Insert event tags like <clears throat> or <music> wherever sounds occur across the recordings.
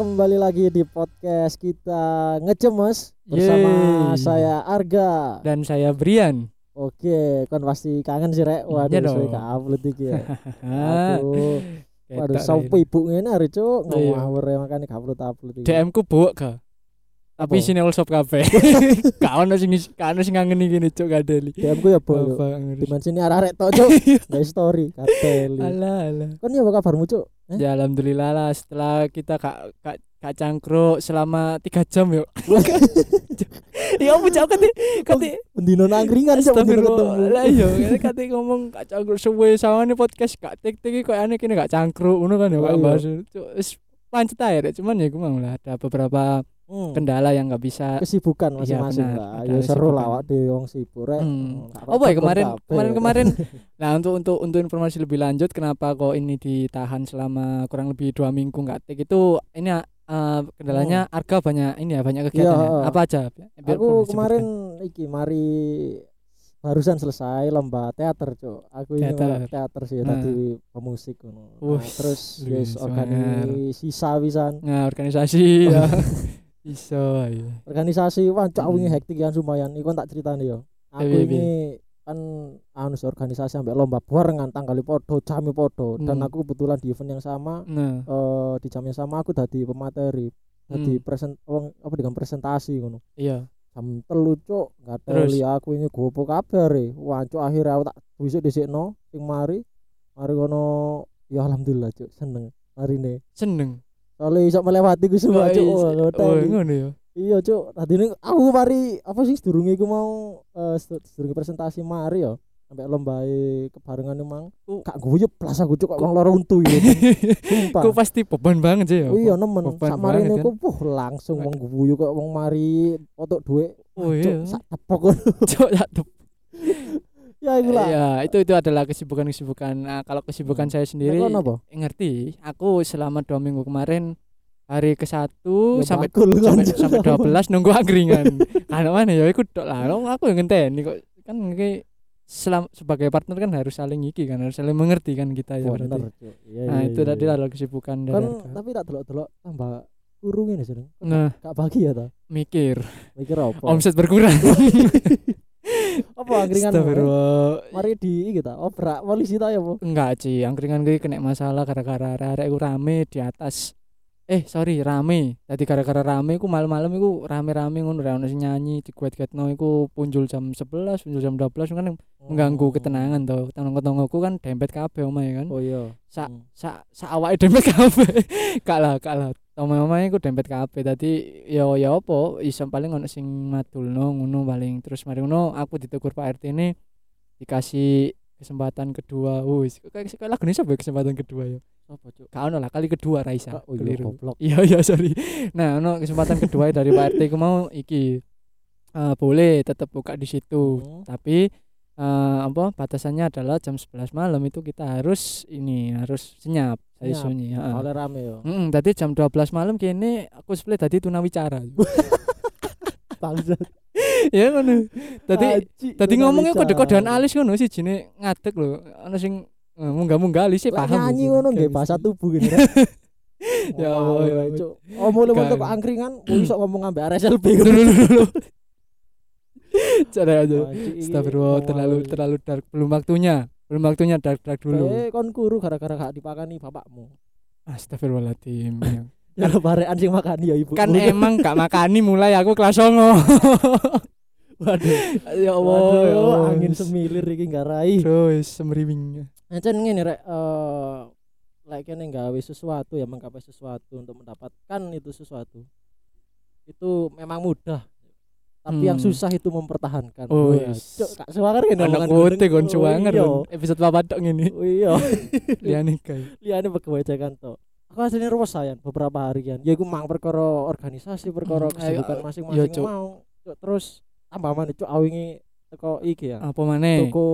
kembali lagi di podcast kita ngecemes bersama Yeay. saya Arga. dan saya Brian. Oke, kan pasti kangen sih rek. Waduh, dong. gak upload iki ya. <laughs> Aduh, waduh ini. ibu ngene hari cuk Iya. ngawur makane gak upload upload iki. DM ku buuk ga. Tapi Apa? sini all shop kafe. <laughs> Gak ono sing gak ono sing ngangeni gini cuk gadeli. DM ku ya bo. Bapak ngurus. Dimensi ini arek tok cuk. <laughs> Guys story kateli. Alah alah. Kan ya apa kabarmu cuk? Eh? Ya alhamdulillah lah setelah kita kak kak kak cangkruk selama tiga jam yuk. <laughs> Ya apa cak kate kate Bendino nangkringan cuk bendino ketemu. Lah iya kate ngomong kak cangkruk suwe sawane podcast kak tik tik kok aneh kene gak cangkruk ngono kan ya Oh, kak iya. bahas. Pancet Rek. cuman ya gue mau lah ada beberapa Hmm. kendala yang nggak bisa kesibukan Iya, masing-masing lah. Ada Ya seru lah awak dhewe wong sibuk rek. Hmm. Gak Oh boy kemarin kemarin <laughs> kemarin. nah untuk untuk untuk informasi lebih lanjut kenapa kok ini ditahan selama kurang lebih dua minggu nggak take itu ini eh, kendalanya Arga banyak ini ya banyak kegiatan Iya, ya. heeh. apa aja? Biar Aku kemarin iki mari barusan selesai lomba teater, Cuk. Aku ini Teater. teater, sih Nah. tadi pemusik ngono. Nah, terus wis semangat. organisasi wisan. nah organisasi ya <laughs> iso iya. Organisasi wah cuk aku ini Hmm. hektik kan lumayan. Iku tak ceritani yo. Aku Piye, piye? ini kan anu organisasi sampai lomba barengan tanggal podo, jami podo dan Hmm. aku kebetulan di event yang sama nah eh di jam yang sama aku dadi pemateri. Dadi Hmm. present wong apa dengan presentasi ngono. iya jam telu cuk nggak Terus? teli aku ini gopo kabar e wah cuk akhirnya aku tak bisa dhisikno sing mari mari ngono ya alhamdulillah cuk seneng hari ini seneng soalnya iso melewati ku semua cuk. Oh ngoteli. ngono ya? Iya cuk. Tadi ini aku mari apa sih sedurunge iku mau stu- sedurunge presentasi mari ya. Sampai lomba kebarengan emang Oh. gak guyub plus aku cuk wong loro untu ya <laughs> sumpah. kok pasti beban banget sih ya. Oh iya nemen. Sak mari niku puh langsung wong guyu kok wong mari otok duit. Oh iya. sak tepok <laughs> Cuk, ya tep- <laughs> ya iku lah Iya, itu itu adalah kesibukan-kesibukan. Nah, kalau kesibukan Hmm. saya sendiri ngerti. Aku selama dua minggu kemarin hari ke satu Ya sampai bakul kan. sampai sampai dua belas nunggu angkringan. <laughs> Karena mana ya aku tok lah. Aku yang ngenteni kok kan iki selam, sebagai partner kan harus saling iki kan harus saling mengerti kan kita ya berarti. Bener, Cuk. Iya, Nah, iya, itu iya, tadi iya. adalah kesibukan dari Kan Arka. tapi tak delok-delok tambah kurung ini sering. Nah, Gak bagi ya ta? mikir Mikir apa? omset berkurang. <laughs> apa angkringan? Mari di iki ta, obrak polisi ta ya apa? Enggak sih, angkringan gue kena masalah gara-gara arek iku rame di atas. Eh, sorry, rame. Tadi gara-gara rame iku malam-malam iku rame-rame ngono ra ono nyanyi diguet-guetno iku punjul jam 11, punjul jam 12 kan mengganggu Oh. ketenangan to. Tanggung-tangungku kan dempet kabeh omahe kan. Oh iya. Sa Hmm. sa sa awake dempet <laughs> kabeh. Kak lah, Omahe iku dempet kabeh. Dadi yo ya apa iso paling ono sing madulno ngono paling. Terus mari ngono aku ditegur Pak RT ini dikasih kesempatan kedua. Wis, kayak ini ya kesempatan kedua ya. Apa cuk? Gak ono lah kali kedua Raisa. Oh iya Keliru. goblok. Iya iya sorry. Nah, ono kesempatan kedua dari Pak RT ku mau iki eh, boleh tetap buka di situ. Hmm. Tapi eh, apa batasannya adalah jam 11 malam itu kita harus ini harus senyap saya sunyi heeh. Oleh rame yo. Heeh, tadi jam 12 malam kene aku split tadi tunawicara. <laughs> Bangsat. ya ngono. Tadi tadi ngomongnya bisa. kode-kodean alis ngono sih jine ngadeg lho. Ono sing eh, munggah-munggah alis sih paham. nyanyi ngono nggih bahasa tubuh <laughs> gini. Ya Allah, ya Allah. cuk. Oh mulai Gak. untuk angkringan, iso ngomong ambek RSLB. Dulu. <laughs> <laughs> Cara aja. Astagfirullah terlalu terlalu dark belum waktunya. Belum waktunya dark dark dulu. Eh kon kuru gara-gara gak dipakani bapakmu. Astagfirullahaladzim. <laughs> Ya barekan sing makani ya ibu. kan emang gak <laughs> makani mulai aku kelas songo. waduh. ya Waduh, angin semilir iki ngarai. Terus semriwing. Encen ngene rek eh lek kene gawe sesuatu ya menggapai sesuatu untuk mendapatkan itu sesuatu. Itu memang mudah. Tapi yang Hmm. susah itu mempertahankan. Oh, yes. Cuk, Kak Suwanger Anak omongan kote kon cuanger iya. Episode papat tok ngene. Oh iya. <laughs> Liane kae. Liane pegawai jagan to. Aku aslinya ruwes sayan beberapa harian. Ya iku mang perkara organisasi, perkara Hmm, kesibukan masing-masing iya, Cuk. mau. Cuk, terus tambah maneh cuk awingi teko iki ya. Apa maneh? Toko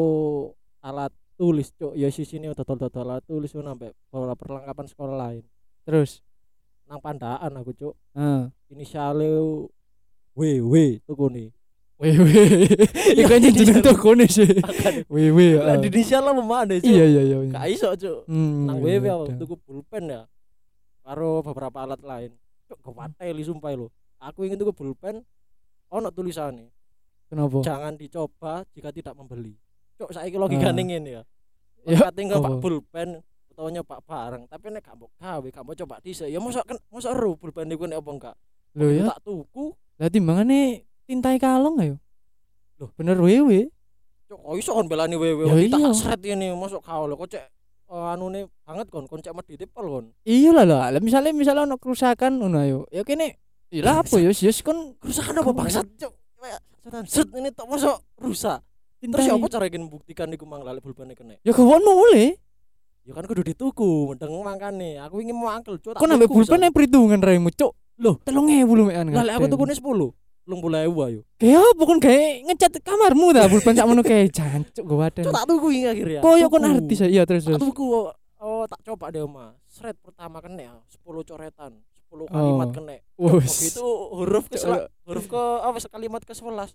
alat tulis cuk. Ya sisine dodol-dodol alat tulis sampai beberapa perlengkapan sekolah lain. Terus. Nang pandaan aku cuk. Heeh. Inisiale WW tuku nih. Weh. <laughs> Iku anjing jeneng tokone sih. <laughs> Weh weh. Lah ah. di Indonesia lah memane cuk. Iya iya iya. Gak iso cuk. Hmm, Nang iya, WW iya, iya. tuku pulpen ya. Karo beberapa alat lain. kewateli sumpah lho. Aku ingin tuku pulpen ono tulisannya Kenapa? jangan dicoba jika tidak membeli. Cok saiki logikane Ah. ngene ya. Ya, nyoba apa? pulpen utawa nyoba barang, tapi nek gak mau gawe, gak mau coba dhisik, ya mosok kan mosok ero pulpen iku nek apa enggak. Lho ya, Tak tuku, lah timbangane tintai kalong ayo. Loh. bener wewe. cok kok iso kon belani wewe, Ya kita iya. seret ini mosok kau lho kok cek eh, anune banget kon, kon cek medhit pol kon. Iya lah lah, lah misalnya misalnya ono kerusakan ngono ayo. Ya kene ya lah apa ya yes kon Kerusakan apa bangsat, cok? Set ini tok mosok rusak. Terus ya apa cara ingin membuktikan iku mang lali pulpen kene? Ya kawon mulai. Ya kan kudu dituku, mendeng mangkane. Aku ingin mau angkel, cok. nambah tuku, pulpen yang perhitungan raimu, Cuk. Loh, 3000 lu mekan. Lah aku tukune 10. 10.000 ayo. Kayak apa kon gawe ngecat kamarmu dah pulpen sak mono kayak jancuk gue wadah. Cok tak tuku iki akhirnya. Koyo kon Tuku. artis ya. Iya terus Tak terus. tuku oh, oh, tak coba deh Mas. Shred pertama kena ya, 10 coretan, 10 kalimat Oh. kena. Itu huruf ke huruf ke apa kalimat ke 11.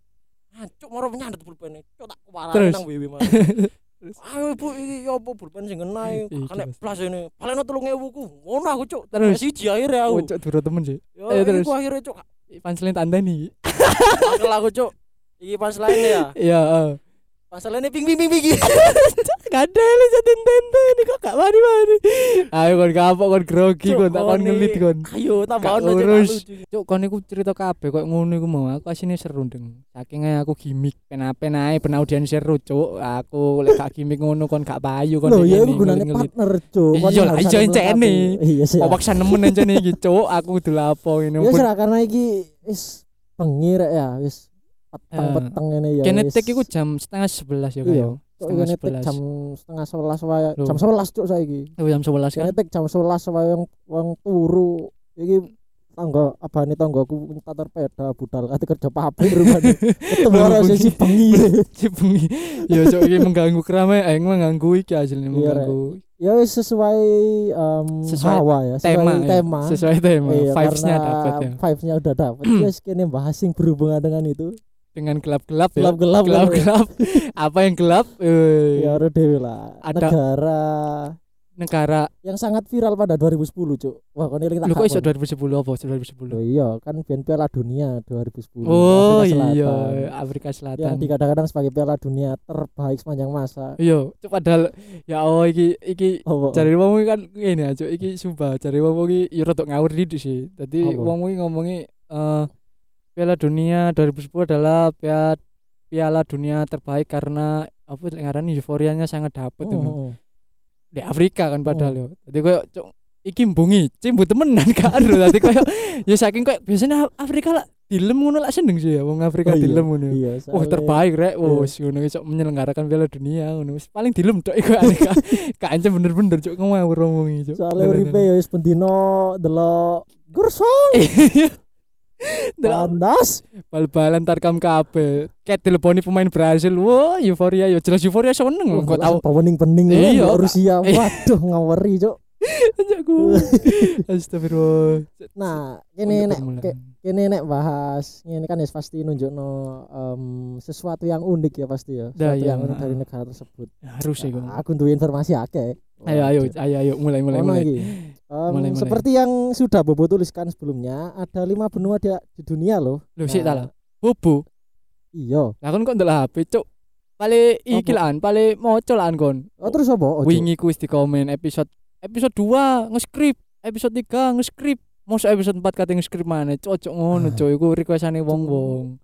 Hancuk moro nyandet pulpen Cok tak kewaran Terus? nang wewe Mas. <laughs> Ayo Bu, iki ya apa pulpen sing ngena Ih, kena jelas. plus ini. Paling 3000 ku. Ngono aku Cok. Terus? siji akhirnya Oh, aku. Cuk duro temen sih. Ya terus. iku akhirnya Cok. Panselin tanda nih. Angkel aku Cok. Iki lainnya ya. Iya, heeh. Lainnya ping ping ping ping. <laughs> Gak ada lu jatin tente ini kok gak mari mari. Ayo kon kapok kon grogi kon tak kon ngelit kon. Ayo tambah ono lucu. Cuk kon iku cerita kabeh kok ngono iku mau aku asine seru ndeng. Saking aku gimmick pen-pen ae ben audiens seru cuk. Aku lek gak gimmick ngono kon gak payu kon ngene, ya iku gunane partner, Cuk. Iya lah, iya, saling encene. Iya. Kok paksa nemen aja iki cuk. Aku kudu lapo ini. Ya karena iki wis bengi rek ya, wis peteng-peteng ngene ya. Kene wis. tek iku jam setengah sebelas ya Iya. kayak. Setengah sebelas. jam setengah sebelas wae. Jam sebelas cuk saiki. Oh, jam sebelas kan. Kene tek jam sebelas wae wong wong turu. Iki tangga abane tanggaku tatar peda budal kate kerja pabrik rupane. <laughs> Ketemu Bengi. sisi bengi. Si bengi. Ya cuk iki mengganggu keramaian, eh mengganggu iki Rek. mengganggu Ya wis sesuai em, Sesuai hawa ya, sesuai tema. ya. tema. Sesuai tema. Iya, Vibes-nya dapat ya. Vibes-nya udah dapat. <clears throat> Terus kini bahas yang berhubungan dengan itu. Dengan gelap-gelap ya. Gelap-gelap kan, Gelap-gelap. <laughs> Apa yang gelap? Eh, Ya udah dewe lah. Ada- Negara negara yang sangat viral pada 2010, Cuk. Wah, tak Lu kok iso kon. 2010 apa? 2010. Loh iya, kan Ben Piala Dunia 2010. Oh Afrika iya, Selatan. Afrika Yang Selatan. dikadang-kadang sebagai Piala Dunia terbaik sepanjang masa. Iya, cuk padahal ya oh iki iki Oh, cari wong kan ngene aja iki sumpah cari wong iki ya rada ngawur didik sih. Apa? wong iki ngomongi eh Piala Dunia 2010 adalah Piala Piala Dunia terbaik karena apa ngarani euforianya sangat dapat Oh, ngono. oh. di Afrika kan padahal yo. Dadi koyo cuk iki mbungi cimbu temenan <laughs> kan dadi koyo ya saking koyo biasanya Afrika lah dilem ngono lah seneng sih ya wong Afrika Oh, iya. dilem ngono. Iya, Oh soalnya- terbaik rek, Iya. oh ngono cok menyelenggarakan Piala Dunia ngono wis paling dilem tok iku ane ka. Kancem bener-bener cok ngawur ngomong iki cok. Soalnya uripe ya wis bendino delok Gursong <laughs> <laughs> Delok Tandas bal-balan tarkam kabeh. Ket teleponi pemain Brasil. Wah, euforia yo jelas euforia seneng kok tau. pening-pening Iya, ya Rusia <laughs> waduh ngaweri cuk <laughs> Astagfirullah. nah ini nek ini nek bahas ini kan ya pasti nunjukno em, sesuatu yang unik ya pasti ya sesuatu iya. yang unik dari negara tersebut harus sih Nah, aku duwe informasi akeh Ayo ayo ayo ayo mulai mulai mulai. iki. <sniffs> Em, Mulai, mulai. seperti yang sudah Bobo tuliskan sebelumnya ada lima benua di, di dunia loh Lho sik ta Nah. Bobo. iya Lah kon kok ndelok HP cok. Pale iki lan, pale moco lan kon. oh terus apa oh, Cuk? wingi ku wis di komen episode episode 2 nge-script, episode 3 nge-script. Mosok episode 4 kate nge-script maneh, cocok ngono, Ah. Iku requestane wong-wong.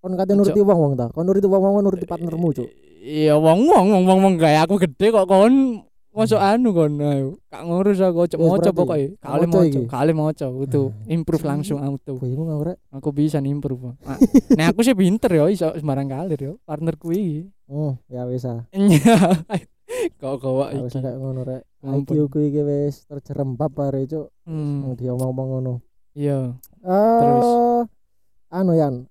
Kon kate nuruti wong-wong ta kon nuruti wong-wong nuruti partnermu cuk Iya, wong-wong, wong-wong kayak aku gede kok kon mosok anu kon ayo. Kak ngurus aku cok moco pokoke. Kali moco kali moco itu Ah. improve langsung auto. Bingung aku rek. Aku bisa improve. <laughs> Ah, Nah, aku sih pinter yo iso sembarang kalir yo. Partnerku iki. Oh, ya wis Kok kok Ya wis kayak ngono rek. IQ ku iki wis terjerembab bare cuk. Hmm, dia ngomong ngono. Iya. Eh anu Yan.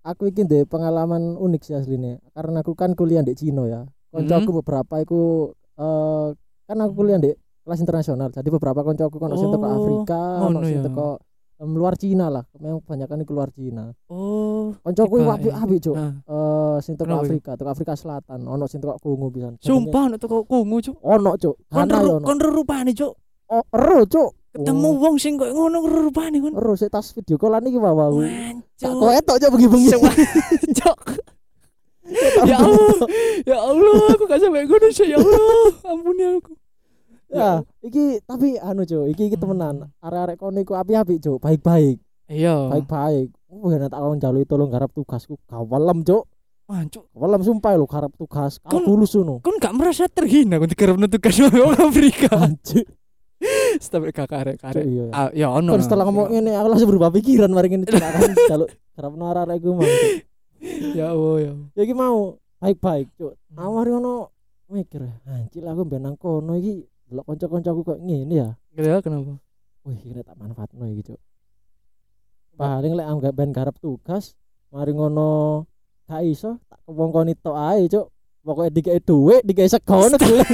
Aku iki ndek pengalaman unik sih asline. Karena aku kan kuliah di Cina ya. Koncoku beberapa iku eh kan aku kuliah di kelas internasional. Jadi beberapa koncoku kan sing teko Oh, Afrika, ono sing ya. teko em, luar Cina lah. Memang kebanyakan iku luar Cina. Oh. Koncoku iku Tiba, apik-apik cuk. Eh sing teko? Afrika, teko Afrika Selatan, ono sing teko Kongo pisan. Sumpah nek teko kungu, Cuk. Ono cuk. Kon Ghana ya ono. kon rupane, Cuk. Oh, ero cuk. ketemu Oh. wong sing koyo ngono rupane kon. Terus sik tas video callan iki wae aku. Wancuk. Tak kowe tok aja bengi-bengi. Cok. <laughs> Ya Allah, ya Allah, aku gak sampai ngono ya Allah. Ampuni aku. Ya, iki tapi anu Cuk, iki iki temenan. Arek-arek kono iku api-api Cuk, baik-baik. Iya. Baik-baik. Oh, ya tak kon jalu tolong garap tugasku. Kawalem Cuk. Wancuk. Kawalem sumpah lho garap tugas. Kon- Kalkulus ngono. Kon gak merasa terhina kon digarap tugas wong Afrika. Anjir. Sampai gak Cuk, karek-karek. iya. ya. Ah, ya ono. Setelah ngomong ngene aku langsung berubah pikiran mari ngene Cuk. Akan <laughs> jaluk garap arek iku mang. Cuk. Ya Allah ya. Ya iki mau baik-baik Cuk. Hmm. Mari ngono mikir, anjir aku ben nang kono iki delok kanca-kancaku kok ngene ya. Ya kenapa? Wih, ini tak manfaatno iki, Cuk. Paling lek anggap ben garap tugas, mari ngono gak iso tak kewongkoni tok ae, Cuk. Pokoke dikei dhuwit, dikei sego gelem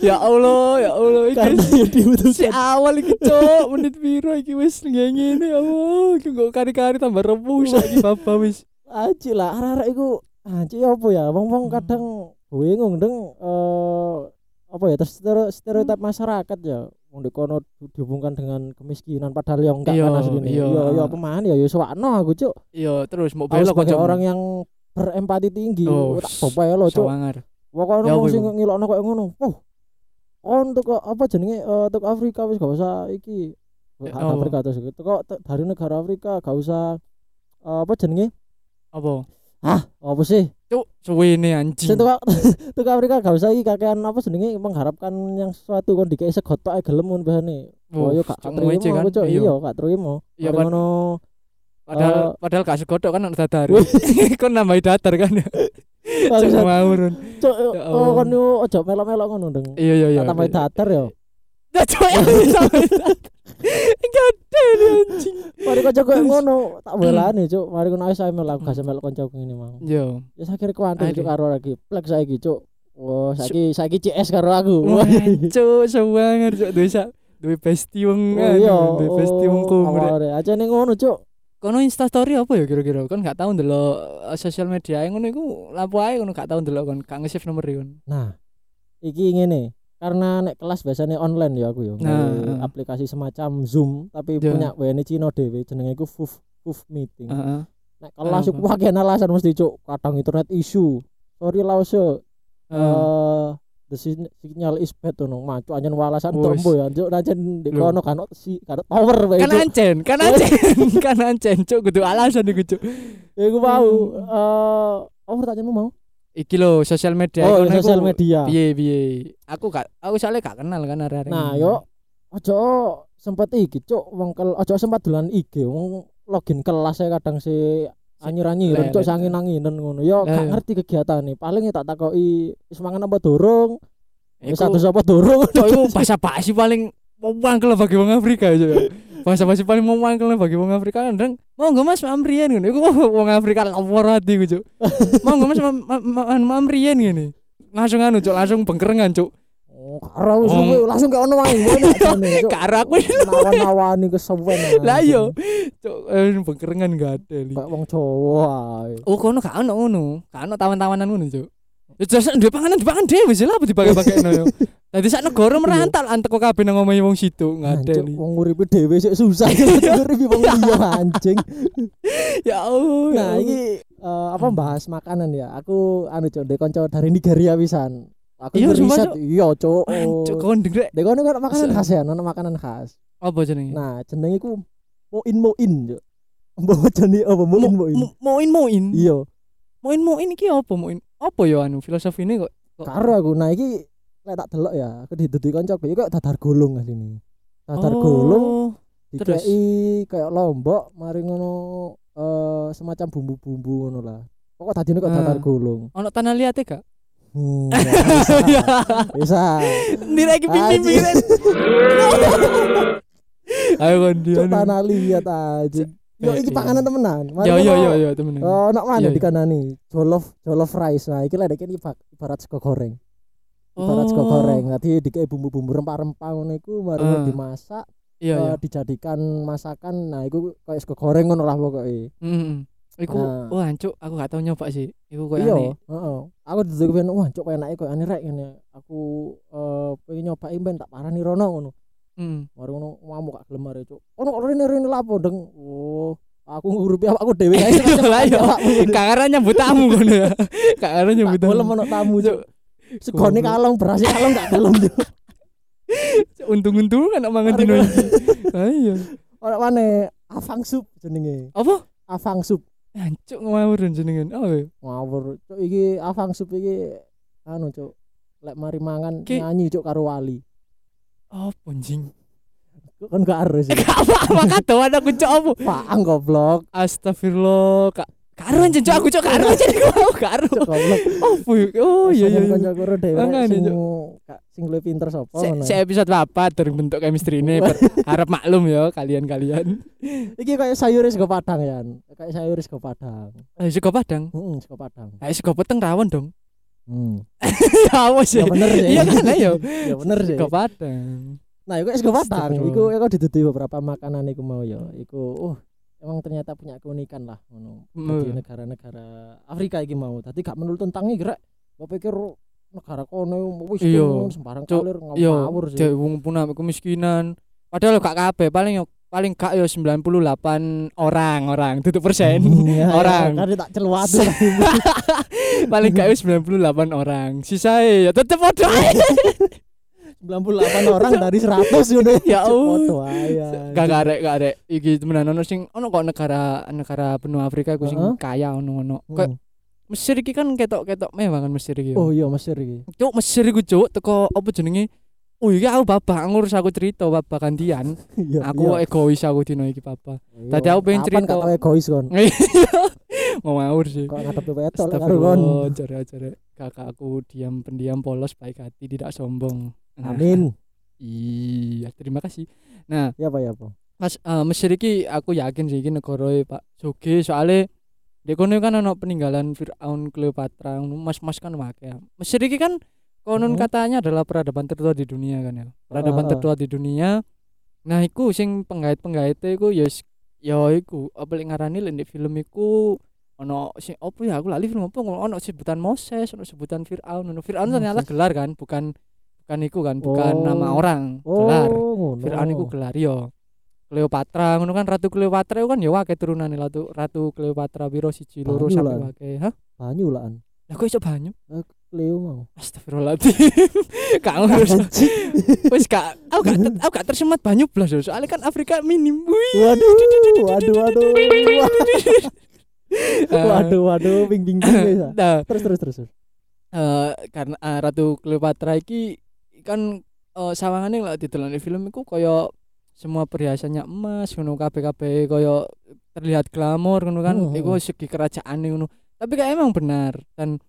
ya Allah, ya Allah iki. Si awal iki cok, menit piro iki wis ngene ya Allah, iki kok kari-kari tambah rebus saiki baba wis. Aji lah, arek-arek iku anji apa ya? Wong-wong kadang bingung deng eh apa ya terus stereo- stereotip masyarakat ya wong di kono di- dihubungkan dengan kemiskinan padahal yang enggak Iya, kan asline. iya. Iya, iya pemahan ya ya sewakno aku, Cuk. Iya, terus mau belok orang yang berempati tinggi, Oh, tak ya lo, Cuk. Pokoknya Ya wong sing ngilokno koyo ngono. Oh. On teko apa jenenge eh teko Afrika wis gak usah iki. Apa? Afrika terus teko te- dari negara Afrika gak usah eh, apa jenenge? Apa? Apa sih? Cuk, suwene anjing. Sing teko <laughs> teko Afrika gak usah iki kakean apa jenenge mengharapkan yang sesuatu kon dikei segotok ae gelem ngono bahane. Oh, yo gak kan? aku cuk. Iya. Iya, gak terima. Iya, kan? ngono Padahal Eh, padahal gak segodok kan ono datar. <laughs> Kon nambahi datar kan. <laughs> Cuk bangsat. ngawur. Cuk, oh kon yo ojo melok-melok ngono deng. Iya iya iya. Tambahi datar yo. Cuk ya Mari kanca koyo ngono, tak welani cuk. Mari ngono ae saya melok aku gak sampe melok kancaku ngene mau. Yo. Ya saiki kuantum Aduh. cuk karo lagi. Plek saiki cuk. Wah, saiki saiki CS karo aku. Cuk sewangar cuk sak duwe besti wong Oh iya, duwe besti wong kumre. Aja ning ngono cuk. Kono Insta story apa ya kira-kira? Kon gak tau ndelok eh, sosial media ngono iku lampu ae ngono gak tau ndelok kon, gak nge-save nomor kon. Nah, iki ngene. Karena nek kelas biasanya online ya aku ya. Nah, Nggawe heeh. aplikasi semacam Zoom tapi Ya. punya WN Cina dhewe jenenge iku FUF FUF meeting. Heeh. Nek kelas Apa? iku pakai alasan mesti cuk, kadang internet issue. Sorry lah so. Eh the signal is bad tuh nong macu anjen walasan tombo ya cuk anjen di kono kan si kan tower bae Kan cuk. ancen, kan ancen, <laughs> kan ancen cuk kudu alasan iku cuk. Ya iku mau eh apa pertanyaanmu mau? Iki lho sosial media Oh, sosial media. Piye piye. Aku gak aku soalnya gak kenal kan arek-arek. Nah, ini. yo ojo sempet iki cuk wong kel ojo sempat dolan IG wong login kelas saya kadang si anyir-anyir cuk Lele. sangin-anginen ngono. Yo gak ngerti kegiatane. Paling tak takoki wis mangan apa? Wis Iku- satu apa durung? Cok iku <laughs> bahasa basi paling mau mangkel bagi wong Afrika aja. Bahasa basi paling mau mangkel bagi wong Afrika ndang. Monggo Mas mamriyen ngono. Iku wong Afrika lapor hati ku, Cuk. <laughs> Monggo Mas mam- mam- mam- mamriyen ngene. Langsung anu, Cuk, langsung bengkerengan, Cuk. Oh, karo Oh. suwe, langsung ke ono wae. <laughs> Karo aku Nawan-nawani kesuwen. <laughs> Lah iya. anjing. Cuk, eh, bengkerengan gak ada. Li. Kayak wong Jawa ae. Oh, kono gak ono ngono. Gak ono tawan-tawanan ngono, Cuk. Ya jelas duwe panganan dipangan dhewe sih lah apa dipakai-pakekno <laughs> yo. Dadi sak negara merantau antek kok kabeh nang omahe wong situ, gak ada. Anjing, Li. wong uripe dhewe sik susah <laughs> nguripi wong liya anjing. Ya Allah. ya Nah, iki eh, apa bahas makanan ya. Aku anu cok, kanca dari Nigeria pisan. Aku Iya, riset. Iya, cok. Cuk, kondeng rek. Dek kono kan makanan khas ya, ono makanan khas. Apa jenenge? Nah, jenenge iku moin moin, cok. Mbok jenenge apa moin moin. Mo- Moin moin. Iya, Moin moin iki apa moin? Apa ya anu filosofine kok? kok- karo aku. Nah, iki lek tak delok ya, aku diduduki kancaku iki kok dadar golong asline. Dadar Oh, terus? dikei kayak lombok mari ngono eh semacam bumbu-bumbu ngono lah. Pokok tadi kok dadar Ah. golong. Ono tanah liate gak? Hmm, ya, <laughs> Ya. bisa. Nira iki pimpinan. <laughs> Ayo kon dia. Cuk tanah liat aja. Yo Eh, iki iya. panganan temenan. Mari Yo yo yo yo temen. Oh, nak mana Iya, iya. dikanani? Jollof jollof rice. Nah, iki lek iki iba- ibarat sego goreng. Ibarat sego Oh. goreng. Nanti dikei bumbu-bumbu rempah-rempah ngono iku mari Ah. dimasak, Iya eh, iya. dijadikan masakan. Nah, iku kayak sego goreng ngono lah pokoke. Heeh. Iku Nah. wah cuk aku gak tau nyoba sih. Iku koyo Iya, aneh. heeh. Aku duduk pengen wah cuk enake koyo aneh rek ngene. Aku eh pengen nyobain ben tak parani rono ngono. Hmm. Mari ngono ngamuk gak gelem mare cuk. Ono rene rene lapo deng. Oh, aku ngurupi awakku dhewe ae. <laughs> Lah yo. Kakara nyambut tamu ngono <laughs> ya. Kakara nyambut tamu. ono tamu cuk. Segone kalong beras kalong gak gelem cuk. Untung-untung kan mangan dino iki. Ayo. Ora mana afang sup jenenge. Apa? Afang sup. Ancuk ngawur jenengan. Oh. iya. Ngawur. Cuk iki afang sup iki anu cuk. Lek mari mangan nyanyi cuk karo wali. Apa anjing? Kan gak harus. <laughs> Gak apa-apa kadoan aku cok apa? Faang goblok. Astagfirullah. Kak Karo anjing cok aku cok karo karo. Cuk goblok. Apa ya? Oh iya iya. Kanca karo dhewe Makanya, sing luwih pinter sapa ngono. se episode apa durung bentuk chemistry ini <laughs> harap maklum ya kalian-kalian. Iki kayak sayur sego Padang ya. Kayak sayur sego Padang. Eh sego Padang. Heeh, sego Padang. Eh sego peteng rawon dong. Hmm. <laughs> ya apa sih? Ya bener sih. Iya kan ayo. Ya bener sih. Sego Padang. Nah, iku sego Padang. Iku iku diduduhi beberapa makanan iku mau ya. Iku oh emang ternyata punya keunikan lah ngono. Di Hmm. negara-negara Afrika iki mau. Tadi gak menurut tentang iki rek. Gua pikir negara kono wis Iya. sembarang kalir ngawur sih. dek wong punah kemiskinan. Padahal gak kabeh, paling yo paling gak yo 98 orang orang tutup persen. Iya, orang. Kan tak celuat <laughs> paling gak yo 98 orang. Sisae ya tetep padha. 98 orang dari 100 ngono. <laughs> Ya. Foto ae. Gak gak arek gak arek iki temenan ono sing ono kok negara negara benua Afrika iku sing kaya ono ono. Kayak Hmm. Mesir iki kan ketok-ketok mewah kan Mesir iki. Oh iya Mesir iki. Cuk Mesir iku cuk teko apa jenenge? Oh iya aku bapak ngurus aku cerita bapak gantian. Iya. Aku iya. egois aku dino iki papa. Iya. tadi aku pengen Kapan cerita. tau egois kon. <laughs> Mau ngawur sih. Kok ngadepi wetok lek karo kon. Jare-jare kakakku diam pendiam polos baik hati tidak sombong. Nah, Amin. Iya, terima kasih. Nah, Ya apa ya apa. Mas eh, Mesir iki aku yakin sih iki negara Pak Joge soalnya di kono kan ono peninggalan Firaun Cleopatra mas-mas kan akeh. Mesir iki kan konon Hmm. katanya adalah peradaban tertua di dunia kan ya. Peradaban Ah. tertua di dunia. Nah, iku sing penggait-penggaite iku ya ya iku apa lek ngarani lek di film iku ono sing opo ya aku lali film apa ono sebutan Moses, ono sebutan Firaun, ono Firaun ternyata gelar kan, bukan bukan iku kan, bukan Oh. nama orang, Oh, gelar. ngono. Firaun iku gelar yo. Cleopatra ngono kan Ratu Cleopatra kan ya akeh turunane Ratu Ratu Cleopatra piro siji loro lah. akeh. Hah? banyu lah an. Lah kok iso banyu? Leo mau. Astagfirullahaladzim. Gak ngurus. Wis gak aku gak aku gak tersemat banyu blas. Soalnya kan Afrika minim. Wih. Waduh, waduh, waduh. Waduh, waduh, bing bing bing ah. Nah, Terus terus terus. eh, karena eh, Ratu Cleopatra iki kan eh, sawangane lek didelok film iku kaya semua perhiasannya emas ngono kabeh-kabeh kaya terlihat glamor ngono kan Hmm, iku hmm. segi kerajaan ngono tapi kayak emang benar dan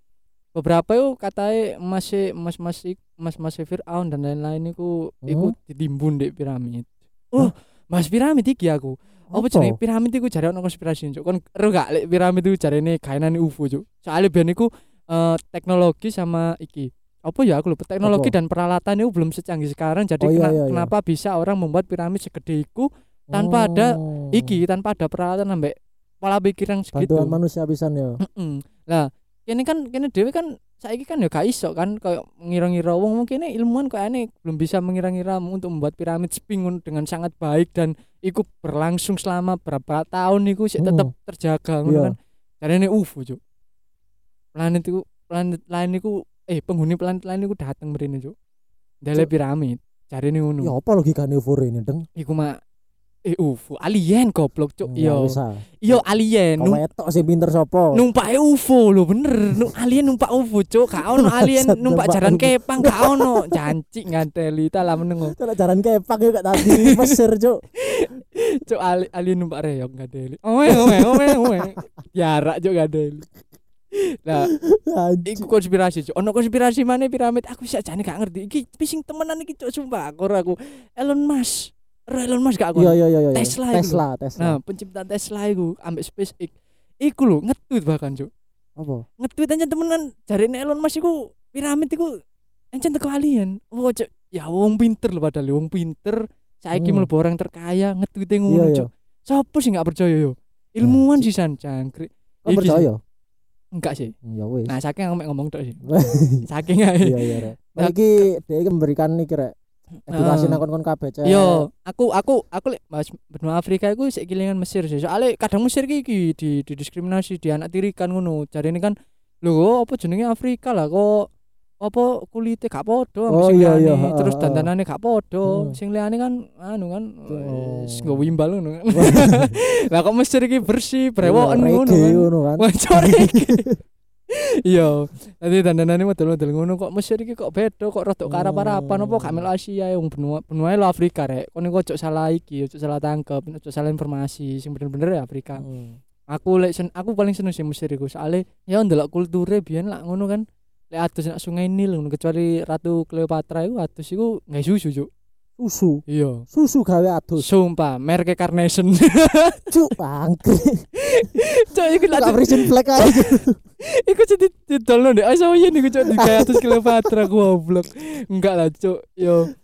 beberapa itu katanya masih mas mas mas mas Fir'aun dan lain-lain iku iku ditimbun di piramid oh mas piramid iki aku apa jenenge piramid iku jare ono konspirasi cuk kon ero gak lek piramid iku jarene kainane UFO cuk soalnya biyen iku eh, teknologi sama iki apa ya aku lupa teknologi Apa? dan peralatan itu belum secanggih sekarang jadi Oh, iya, iya, iya. kenapa bisa orang membuat piramid segede iku tanpa ada Oh. iki tanpa ada peralatan sampai pola pikir yang segitu bantuan manusia pisan ya. Mm-mm. lah kene kan kene dhewe kan saiki kan ya gak iso kan kayak ngira-ngira wong mungkin ilmuwan kok aneh belum bisa mengira-ngira untuk membuat piramid sphinx dengan sangat baik dan iku berlangsung selama berapa tahun iku sih tetap Hmm. terjaga ngono Iya. kan jarene UFO cuk planet iku planet lain iku eh penghuni planet lain iku dateng mrene cuk Cuk. piramid jarene ngono Ya apa logikane UFO ini, Deng? iku mah eh UFO alien goblok cuk. Ya yo. ah. yo alien. Kau num- wetok sing pinter sapa? numpak UFO lho bener. Nu alien numpak UFO cuk. Gak ono <laughs> alien numpak jaran kepang gak ono. Jancik nganteli ta lah meneng Kalau jalan kepak yo gak tadi. Mesir, Cuk. <laughs> cuk ali- alien numpak reyok nganteli. Owe owe owe owe. Jarak cuk nganteli. Nah iku konspirasi cuk. Ono konspirasi mana piramid? Aku bisa jane gak ngerti. Iki pising temenan iki cuk. Sumpah aku aku Elon Musk Elon Musk gak aku Iya iya iya iya. Tesla iku Tesla, Tesla. nah pencipta Tesla iku ambek SpaceX iku lho ngetweet bahkan cuk Apa? nge-tweet aja temenan jarine Elon Musk iku piramid iku encen teko alien. Oh, cuk. Ya wong pinter lho padahal wong pinter. Saiki Hmm. mlebu orang terkaya nge-tweet Iya ngono, iya. cuk. Sopo sih gak percaya yo? Ilmuwan sisan cangkrik. Kau Iki sih. percaya? Enggak sih. Ya wis. Nah, saking ngomong ngomong tok sih. <laughs> Saking ae. Iya iya. Nah, iki memberikan iki rek edukasi Heeh. nang kon-kon kabeh cek. Yo, aku aku aku lek bahas benua Afrika iku sik kelingan Mesir sih. Soale kadang Mesir ki di, di diskriminasi di anak tirikan ngono. Jarine kan lho apa jenenge Afrika lah kok apa kulite gak podo Oh, sing iya, iya, terus heeh. dandanane gak podo Hmm. sing liyane kan anu kan wis nggo wimbal ngono kan <laughs> lah kok Mesir iki bersih brewoken ngono Reggae kan ngono kan. Iki. <laughs> <laughs> Iya, nanti dandanane model-model ngono kok Mesir iki kok beda kok rodok karap-karapan apa gak melu Asia wong benua benua lo Afrika rek. Kon iku ojo salah iki, ojo salah tangkep, ojo salah informasi sing bener-bener ya Afrika. Hmm. Aku lek sen, aku paling seneng sih Mesir iku soalnya ya ndelok kulture biyen lah ngono kan. Lek adus nak sungai Nil ngono kecuali Ratu Cleopatra iku adus iku nggak susu, Cuk. Susu. Iya. Susu gawe adus. Sumpah, merek Carnation. <laughs> Cuk bangke. Cuk iku lah Frisian Black aja. <laughs> Iku jadi didolno ndek asawiyen iku cuk digawe atus Cleopatra goblok. Enggak lah cuk. Yo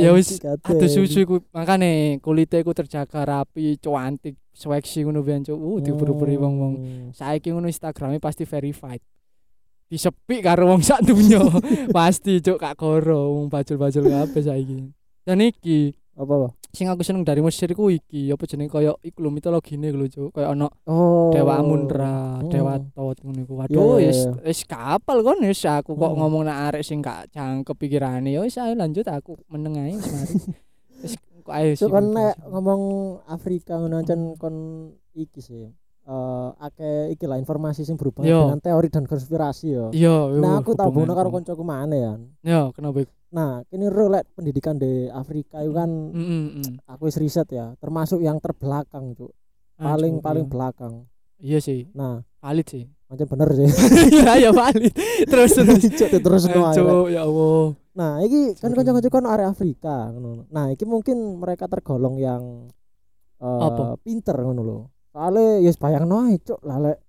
Ya wis, ada susu iku makane kulite iku terjaga rapi, cantik, seksi ngono biyen cuk. Uh diburu-buru wong-wong. Saiki ngono Instagrame pasti verified. Disepi karo wong sak dunya. <laughs> pasti cuk kak goro wong bajul-bajul kabeh saiki. Dan iki Apa apa? sing aku seneng dari Mesir iku iki apa jenenge kaya iku lho mitologine lho cuk. Kaya ana Oh. Dewa Amunra, Hmm. Dewa Tot ngono iku. Iya, Waduh, iya, wis iya. wis kapal kon wis aku kok Hmm. ngomong nak arek sing gak jangkep pikirane. Ya wis ayo lanjut aku meneng ae wis mari. <laughs> Wis kok ayo sih, Mas. nek ngomong Afrika ngono ancen kon iki sih. Eh akeh iki lah informasi sing berhubungan Yo. dengan teori dan konspirasi ya. Iya, Nah, uh, aku bono hubungan. karo koncoku mana ya. Ya, kenapa iku? Nah, kini ro lek pendidikan di Afrika itu kan Mm, mm, aku wis riset ya, termasuk yang terbelakang, Cuk. Ah, Paling Cuk, paling iya. belakang. Iya sih, Nah, valid sih. macam bener sih. <laughs> Iya, ya valid. Terus terus. Cuk terus Eh, no. Ya Allah. Nah, iki kan kanca-kanca kon area Afrika ngono. Nah, iki mungkin mereka tergolong yang eh Apa? pinter ngono lho. Soale ya bayangno ae, Cuk, lah lek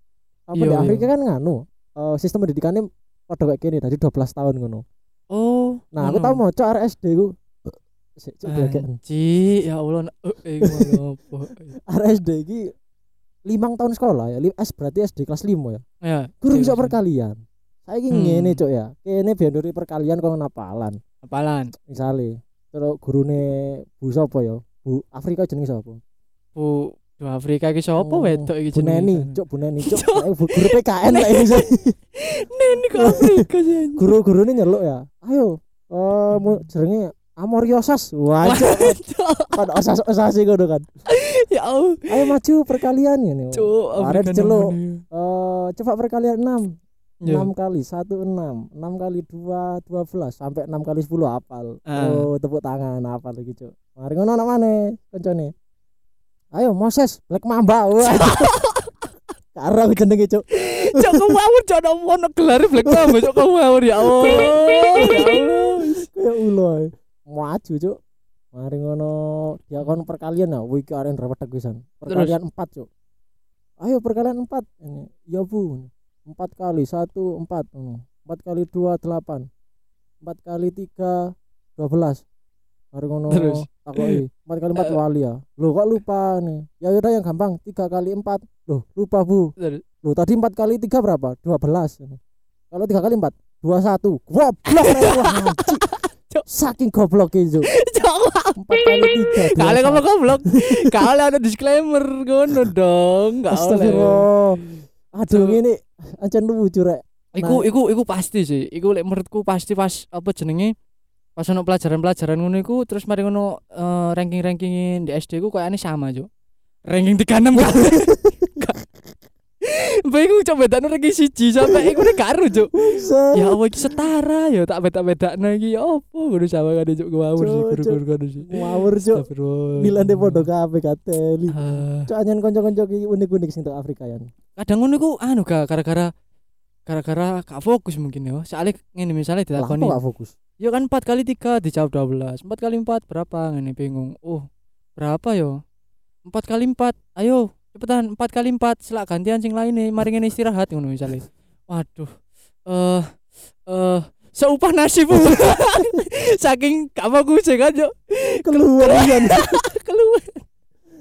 apa Iya, di iya. Afrika kan nganu, eh sistem pendidikannya padha kayak gini dari 12 tahun ngono. Oh. Nah, aku tau maca area SD ku. <clears throat> Anji, ya Allah. Eh, eh, iku <laughs> apa? Area SD iki limang tahun sekolah ya, S berarti SD kelas 5 ya. Ya. Guru iso iya. perkalian. Saiki Hmm. ngene, Cuk ya. Kene biyen perkalian kok napalan. Apalan? Misale, terus gurune Bu sapa ya? Bu Afrika jenenge sapa? Bu Bu Afrika iki sapa Oh, wedok iki jenenge? Neni, Cuk Bu Neni, Cuk. <laughs> Eh, bu- Guru PKN lah ini. Cuk. <laughs> Neni ke Afrika sih. Guru-gurune nyeluk ya. Ayo, eh mu jenenge Amoriosas. Wah, Cuk. Pada osas-osas ngono kan. <laughs> ya Allah. Ayo maju perkalian ngene. Cuk, Arek Afrika diceluk. namanya. Eh, coba perkalian 6. Ya. 6 kali 1 6 6 kali 2 12 sampai 6 kali 10 hafal Ah. oh tepuk tangan hafal lagi cuk mari ngono nak mana koncone ayo Moses Black Mamba wah. <laughs> Aku jenenge cuk. Kamu awur cok ada ono gelar Black Mamba cok kamu awur ya Allah. Ya Allah. ae. maju cuk. Mari ngono dia kon perkalian ya wih arek repot pisan perkalian 4 cuk. Ayo perkalian 4 ini ya bu. 4 kali 1 4 4 kali 2 8 4 kali 3 12 mari ngono Terus? takoki 4 kali 4 wali ya lo kok lupa nih ya udah yang gampang 3 kali 4 loh lupa bu lo tadi 4 kali 3 berapa 12 kalau 3 kali 4 21 goblok Rek. Wah, anjing. Cuk. saking goblok itu. <laughs> 4 kali 3 Kali kamu goblok. Kali ada disclaimer ngono dong. Enggak oleh. Astagfirullah aduh ini ancen lucu rek Iku Nah. iku iku pasti sih. Iku lek menurutku pasti pas apa jenenge pas ono pelajaran-pelajaran ngono iku terus mari ngono eh, ranking-rankingin di SD ku kayaknya sama, Cuk. Ranking 36 kan. <laughs> Mbak iku coba bedakno ranking siji sampai iku nek karo, Cuk. Ya Allah iki setara ya tak beda-bedakno iki ya opo kudu sama kan Cuk ngawur sih guru-guru kan sih. ngawur cuk nilane podo kabeh kateli Ah, cuk anyen kanca-kanca iki unik-unik sing tok Afrika ya kadang ngono iku anu gak gara-gara gara-gara gak fokus mungkin ya. Soalnya ngene misalnya dilakoni gak fokus? Ya kan 4 kali 3 dijawab 12 4 kali 4 berapa? Ngene bingung. Oh berapa yo? 4 kali 4 Ayo cepetan. 4 kali 4 Selak gantian sing lain nih Mari ngene istirahat ngono misalnya. Waduh Eh eh Seupah nasi bu <laughs> Saking gak fokus ya kan yo? Keluar <laughs>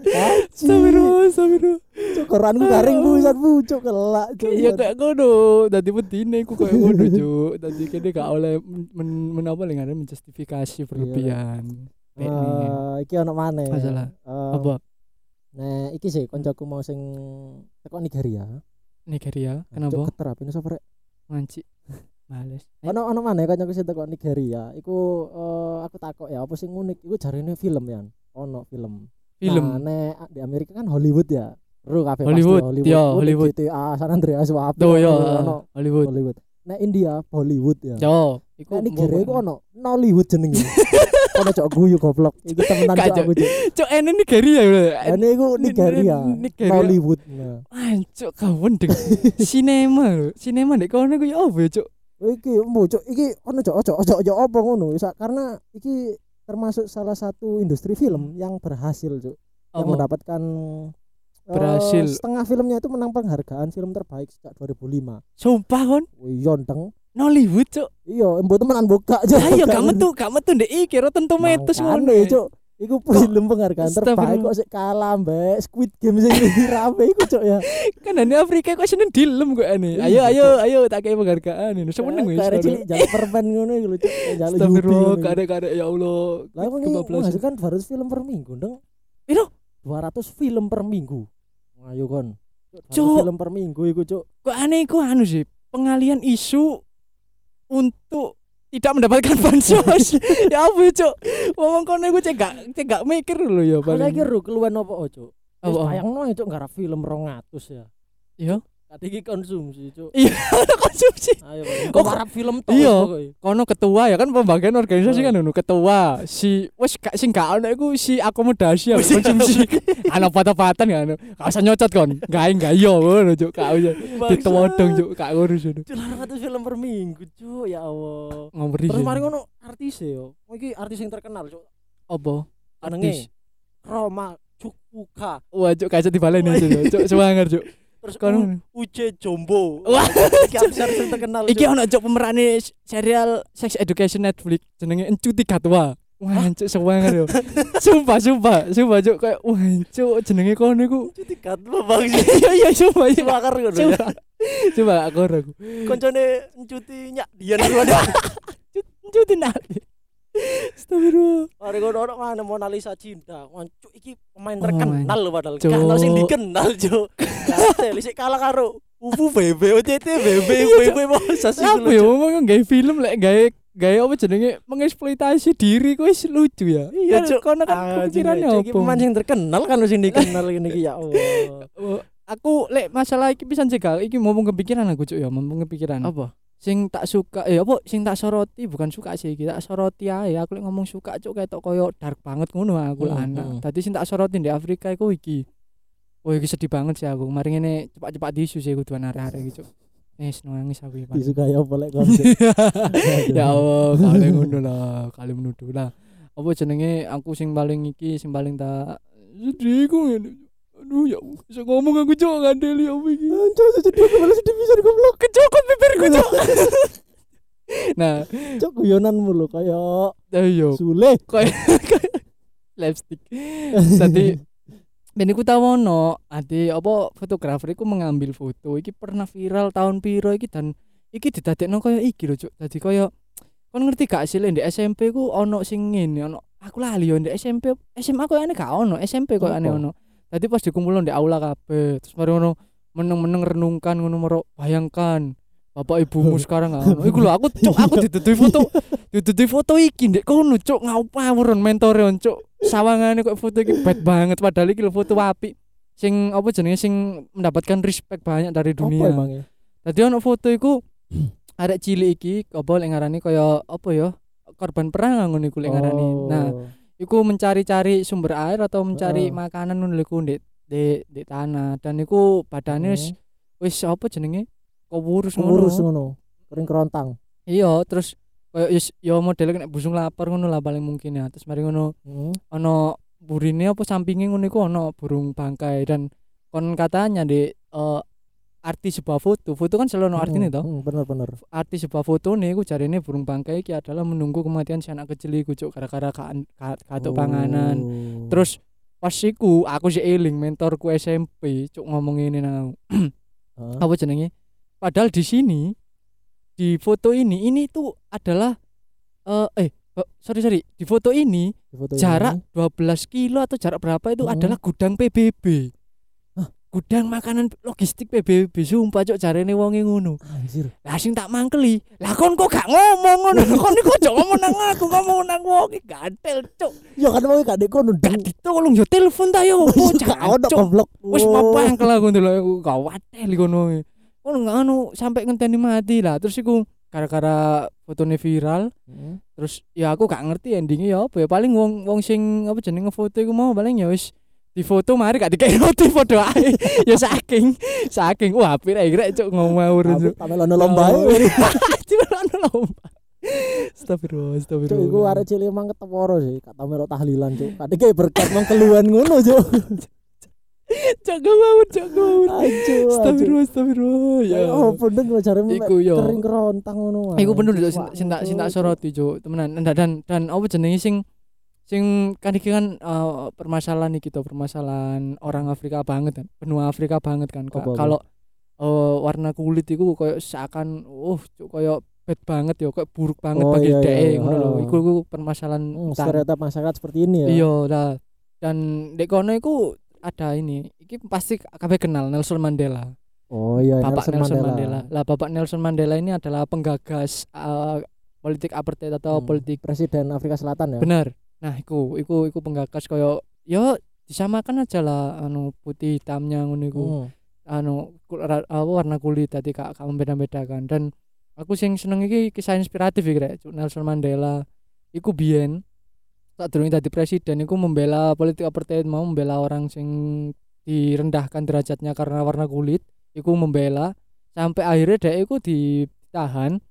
Astagfirullah Astagfirullah cuk Quranku garing busan pucuk kelak cuk. Iya kayak ngono. Dadi bedine iku kayak ngono, Cuk. Dadi kene gak oleh men, men, men apa lho ngaran menjustifikasi berlebihan. Eh, iki ono maneh. Masalah. Eh, Apa? Nah, iki sih koncoku mau sing teko Nigeria. Nigeria. Cuk, Kenapa? Geter apa ini rek? Nganci. Males. Eh, Ono ono maneh koncoku sing teko Nigeria. Iku eh, aku takok ya apa sing unik iku jarine film ya. Ono film. Film. Nah, nek di Amerika kan Hollywood ya. Kabeh pasti Hollywood, Hollywood. iya, Udah Hollywood. GTA San Andreas wae. Tuh yo ono Hollywood. Hollywood. Nek India Bollywood ya. Yo, iku Nek Nigeria iku ono Nollywood jenenge. <laughs> Ono cok guyu goblok. Iki temenan cok Cok. aku cok. Cuk ene Nigeria lho. Ini iku Nigeria. Nollywood. Nah. Ancuk kawan deng. Sinema. Sinema ndek kono ku ya opo ya, Cuk? Iki mbo cok iki ono cok cok cok cok apa ngono karena iki termasuk salah satu industri film yang berhasil cok. Yang Apa? mendapatkan eh, Berhasil. setengah filmnya itu menang penghargaan film terbaik sejak 2005. Sumpah kon. Wih, yonteng. Nollywood, Cuk. Iya, embo temenan buka cok. Ayo gak metu, gak metu ndek iki Rotten Tomatoes ngono. Cok. Iku film penghargaan terbaik kok sik kalah Squid Game sing <laughs> rame iku cok ya. Kan ane Afrika kok seneng dilem kok ane. Ayo Iya, ayo Cuk. ayo tak kei penghargaan ini. Seneng wis. Kayak cilik jaluk permen ngono iku lho cok. Yubi. Astagfirullah, kadek-kadek ya Allah. Lah kok ini menghasilkan 200 film per minggu, Deng. Piro? 200 film per minggu. Ayo kon. 200 Cuk. film per minggu iku, Cuk. Kok aneh iku anu sih, pengalian isu untuk tidak mendapatkan <laughs> bansos. ya apa ya, Cuk? Ngomong kono iku cek gak cek gak mikir lho ya paling. lagi ru keluhan apa oh, Cuk? Wis Apa? bayangno ya, Cuk, ngarep film 200 ya. Iya. Tadi iki konsumsi, Cuk. Iya, <laughs> konsumsi. Ayo, kok ngarep film tok iya. Kono ketua ya kan pembagian organisasi kan ngono ketua si wes gak sing gak ono iku si akomodasi ya konsumsi <laughs> ana patah-patan ya anu gak usah nyocot kon gawe gak yo ngono juk gak usah ditodong juk gak ngurus ngono Cuk, 200 film per minggu, Cuk. Ya Allah. ngomeri Terus mari ngono artis e yo. Oh, Iki artis yang terkenal, Cuk. apa Jenenge Roma Cukpuka. wah juk kaca dibaleni juk juk semangar juk Terus kono U- Uje Jombo. Wah. yang terkenal. iki ono juk pemerane serial Sex Education Netflix jenenge Encu Tiga Tua Wah, cuk semangar yo. Sumpah, sumpah, sumpah cuk kayak wah, cuk jenenge kono iku. cuti kat bang <laughs> Iya, iya, sumpah, iya. bakar ngono. Coba. Aku aku. Koncone cuti nyak dian ngono. Cuti nanti. Astagfirullah. Mari ngono ono mana Mona Lisa Cinta. Wancuk iki pemain Oh, terkenal lho padahal. Gak ono sing dikenal, Cuk. Gatel sik kalah karo OTT Bebe Iya, Cuk. Bebe masa sih Apa ya ngomong gawe film lek gawe gawe apa jenenge mengeksploitasi diri wis lucu ya. Iya, Cuk. Kono kan Ah, pemikirannya Cuk, iki pemain sing terkenal kan sing dikenal ini iki ya Allah. <laughs> Oh, Aku lek masalah iki pisan cekal iki ngomong kepikiran aku cuk ya, ngomong kepikiran. Apa? Sing tak suka eh apa sing tak soroti bukan suka sih iki, tak soroti ae. Aku lek ngomong suka cuk ketok koyo dark banget ngono aku Hmm, anak. hmm. Tadi sing tak soroti di Afrika iku iki. Oh iki sedih banget sih aku. Mari ngene cepat-cepat disu sih kudu arek-arek iki cuk. Wis nangis aku iki. paling. Disukai apa lek <laughs> kon. <laughs> ya Allah, kali ngono lah, kali menuduh lah. Apa jenenge aku sing paling iki, sing paling tak sedih ku ngene. Aduh ya, Allah, bisa ngomong aku cok ngandeli apa iki. Anjir sedih kepala sedih bisa goblok. Kecokot bibirku cok. <laughs> nah, Cuk guyonanmu lho kaya ayo Sule. <laughs> lipstick. Tadi Ben iku tawono, ade apa fotografer iku mengambil foto iki pernah viral tahun piro iki dan iki didadekno koyo iki lho, Cuk. Dadi koyo kon ngerti gak sih di SMP ku ono sing ngene, ono aku lali yo di SMP, SMA koyo ane gak ono, SMP koyo ane ono. Tadi pas dikumpulno di aula kabeh, terus mari ngono meneng-meneng renungkan ngono mero bayangkan bapak ibumu <laughs> sekarang gak ono. Iku lho aku cuk aku ditutupi foto ditutupi foto iki ndek kono cuk ngawuron mentore cuk. Sawangane kok foto iki bad banget padahal iki lho foto apik. Sing apa jenenge sing mendapatkan respect banyak dari Apa dunia. emangnya? Tadi ono foto iku arek cilik iki apa lek ngarani kaya apa ya korban perang ngono iku lek ngarani. Nah, Oh. Iku mencari-cari sumber air atau mencari makanan ngono iku ndek di, di tanah dan iku badane wis wis apa jenenge kewurus ngono. Ngono. Kering kerontang. Iya, terus koyo wis yo modele kena busung lapar ngono lah paling mungkin ya. Terus mari ngono Hmm. ono burine apa sampinge ngono iku ono burung bangkai dan kon katanya di eh, arti sebuah foto. Foto kan selalu ono artine toh. Hmm, bener-bener. arti sebuah foto nih aku jarine burung bangkai iki adalah menunggu kematian si anak kecil iku cuk gara-gara ka, ka, katuk panganan Oh. terus pas iku aku sih eling mentorku SMP cuk ngomong ini nang aku. <clears throat> Heeh. apa jenenge padahal di sini di foto ini ini tuh adalah eh eh oh, sorry sorry di foto ini Di foto jarak ini. 12 kilo atau jarak berapa itu Hmm. adalah gudang PBB? Gudang makanan logistik PBB sumpah cuk jarene wonge ngono. Anjir. lah sing tak mangkeli lah kon kok gak ngomong ngono? Kon iku aja ngomong nang aku ngomong nang wong iki gatel cuk Ya kan mau gak kono gak ditolong yo telepon ta yo bocah gak ono goblok. wis mapangkel aku ndelok aku gak watel kono kono gak anu sampai ngenteni mati lah. Terus iku gara-gara fotone viral Heeh. terus ya aku gak ngerti endingnya ya apa ya. Paling wong wong sing apa jenenge ngefoto iku mau paling ya wis di foto mari gak dikai roti foto ae ya saking saking wah apik rek rek cuk Tapi cuk tak melono lomba <laughs> cuk ana lomba Astagfirullah, Cuk astagfirullah. iku arek cilik emang keteporo sih, kata melok tahlilan cuk. Tadi kayak berkat mang keluhan ngono cuk. <laughs> Cuk gak mau, cuk gak mau. Astagfirullah, astagfirullah. Ya. Ya oh bener jare Iku yo. kering kerontang ngono. Iku bener Cuk, Cuk, sing tak sing tak cuk. soroti, Cuk. Temenan. Dan dan, dan apa jenenge sing sing kan iki kan eh, permasalahan iki to, permasalahan orang Afrika banget kan. Benua Afrika banget kan. Kalau eh, warna kulit iku koyo seakan uh koyo bad banget yo, koyo buruk banget Oh, bagi iya, dhek iya, ngono lho. Iku iku permasalahan Hmm, stereotip masyarakat seperti ini ya. Iya, lah. Dan dek kono iku ada ini. Iki pasti kabeh kenal Nelson Mandela. Oh iya Bapak Nelson, Nelson Mandela. Lah Bapak Nelson Mandela ini adalah penggagas eh, politik apartheid atau Hmm, politik Presiden Afrika Selatan ya. bener. Nah, iku iku iku penggagas koyo yo disamakan aja lah anu putih hitamnya ngono iku. Hmm. Anu warna kulit tadi kak kak membeda-bedakan dan aku sing seneng iki kisah inspiratif iki rek. Nelson Mandela iku biyen tak durung dadi presiden iku membela politik apartheid mau membela orang sing direndahkan derajatnya karena warna kulit iku membela sampai akhirnya dia iku ditahan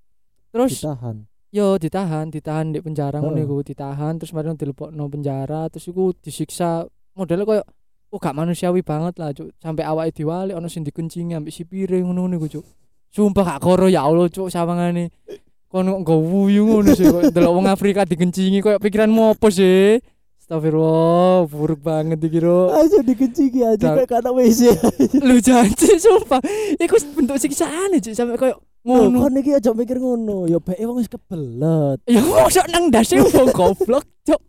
terus Ditahan. Yo ditahan ditahan di penjara ngono iku ditahan terus mari dilebokno penjara terus iku disiksa modelnya koyo oh gak manusiawi banget lah cuk sampai awake diwali ono sing dikencingi ambek sipire ngono iku cuk sumpah gak koro ya Allah cuk sawangane kono nggo wuyu ngono sih kok delok wong Afrika dikencingi koyo pikiranmu apa sih Astagfirullah, buruk banget iki, Ro. Aja dikencingi aja kayak kata WC. Lu janji sumpah. Iku bentuk siksaan aja sampai koyo Ngono iki aja mikir ngono. Ya bae wong wis kebelet. Ya mosok nang dasi wong goblok, cok.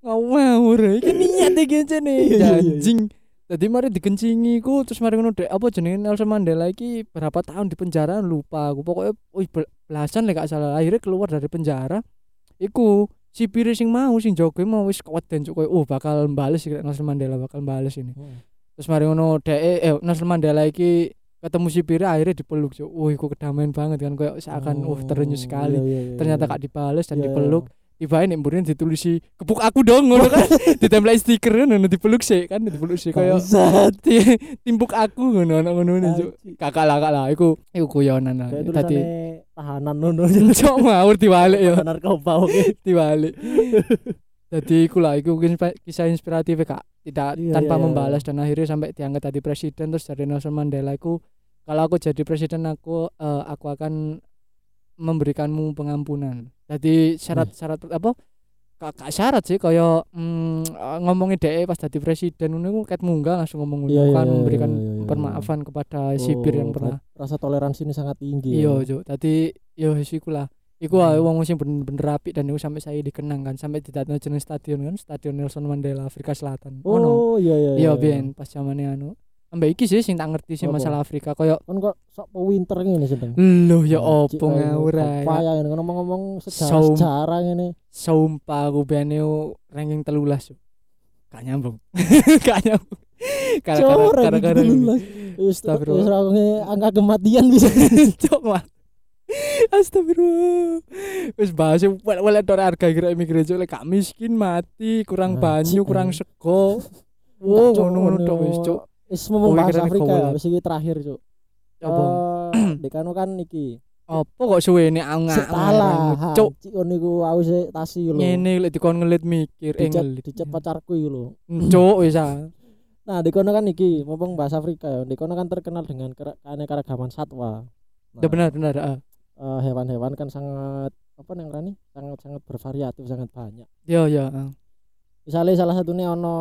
Ngawur, iki niat iki jane Iya, iya, iya. anjing. Jadi mari dikencingi ku terus mari ngono dek apa jenenge Nelson Mandela iki berapa tahun di penjara lupa aku pokoknya wih bel- belasan lek gak salah akhirnya keluar dari penjara iku si pire sing mau sing jogo mau wis keweden cuk koyo oh bakal bales iki Nelson Mandela bakal bales ini terus mari ngono dek eh Nelson Mandela iki ketemu si akhirnya dipeluk cuk. Wih iku kedamaian banget kan koyo seakan oh terenyuh sekali. Iya, iya, iya, ternyata iya. gak dibales dan Iya, dipeluk. tiba ini mburian ditulisi kepuk aku dong ngono kan. <laughs> Ditempel stiker ngono dipeluk sih kan dipeluk sih iya. kayak <laughs> timpuk aku ngono ngono ngono kakak lah kakak lah. Iku iku guyonan lah. Kayak tadi tahanan ngono. cok <laughs> ngawur diwalik ya Narkoba oke. diwalik jadi iku lah iku kisah- inspiratif kak tidak Iya, tanpa iya, iya. membalas dan akhirnya sampai diangkat tadi presiden terus dari Nelson Mandela iku kalau aku jadi presiden aku eh, aku akan memberikanmu pengampunan jadi syarat-syarat apa Kak, kak syarat sih kaya mm, eh, ngomongin DE pas jadi presiden ngono iku ket munggah langsung ngomong Iya, iya, kan iya, memberikan iya, iya, iya. permaafan kepada sipir yang Oh, pernah rasa toleransi ini sangat tinggi. iya ya. jo tadi yo wis iku iku Hmm. wong sing bener-bener rapi dan iku sampai saya dikenang kan sampai didatno jeneng stadion kan stadion Nelson Mandela Afrika Selatan Oh iya iya. iya ben pas zamane anu ambek iki sih sing tak ngerti sih masalah Afrika koyo Kan kok sok winter ngene sedeng. loh ya opo ngawur ae Payah ngene ngomong-ngomong sejarah Saum. sejarah ngene. sumpah aku ben yo ranking telulas yo gak nyambung <laughs> gak nyambung iki ini lulas. Wis nge angka kematian bisa. <laughs> cok mah Astagfirullah Wis bahas wala tor harga kira mikir cok lek gak miskin mati kurang banyu kurang eh. sego Wow ngono-ngono tok wis cok Wis ngomong Oh, bahasa Afrika ya, wis iki terakhir, Cuk. apa Eh, Dekano kan iki. apa kok suwene aku Sik salah. cok Cik kon niku aku sik tasi lho. ngene lek dikon ngelit mikir eh Dicet ngelit dicet pacarku iku lho. cok wis ah. Nah, di kono kan iki, mumpung bahasa Afrika ya. Di kono kan terkenal dengan keanekaragaman satwa. Nah, benar benar ah. Eh, hewan-hewan kan sangat apa nang rani? Sangat sangat bervariatif, sangat banyak. yo ah. Misalnya salah satunya ono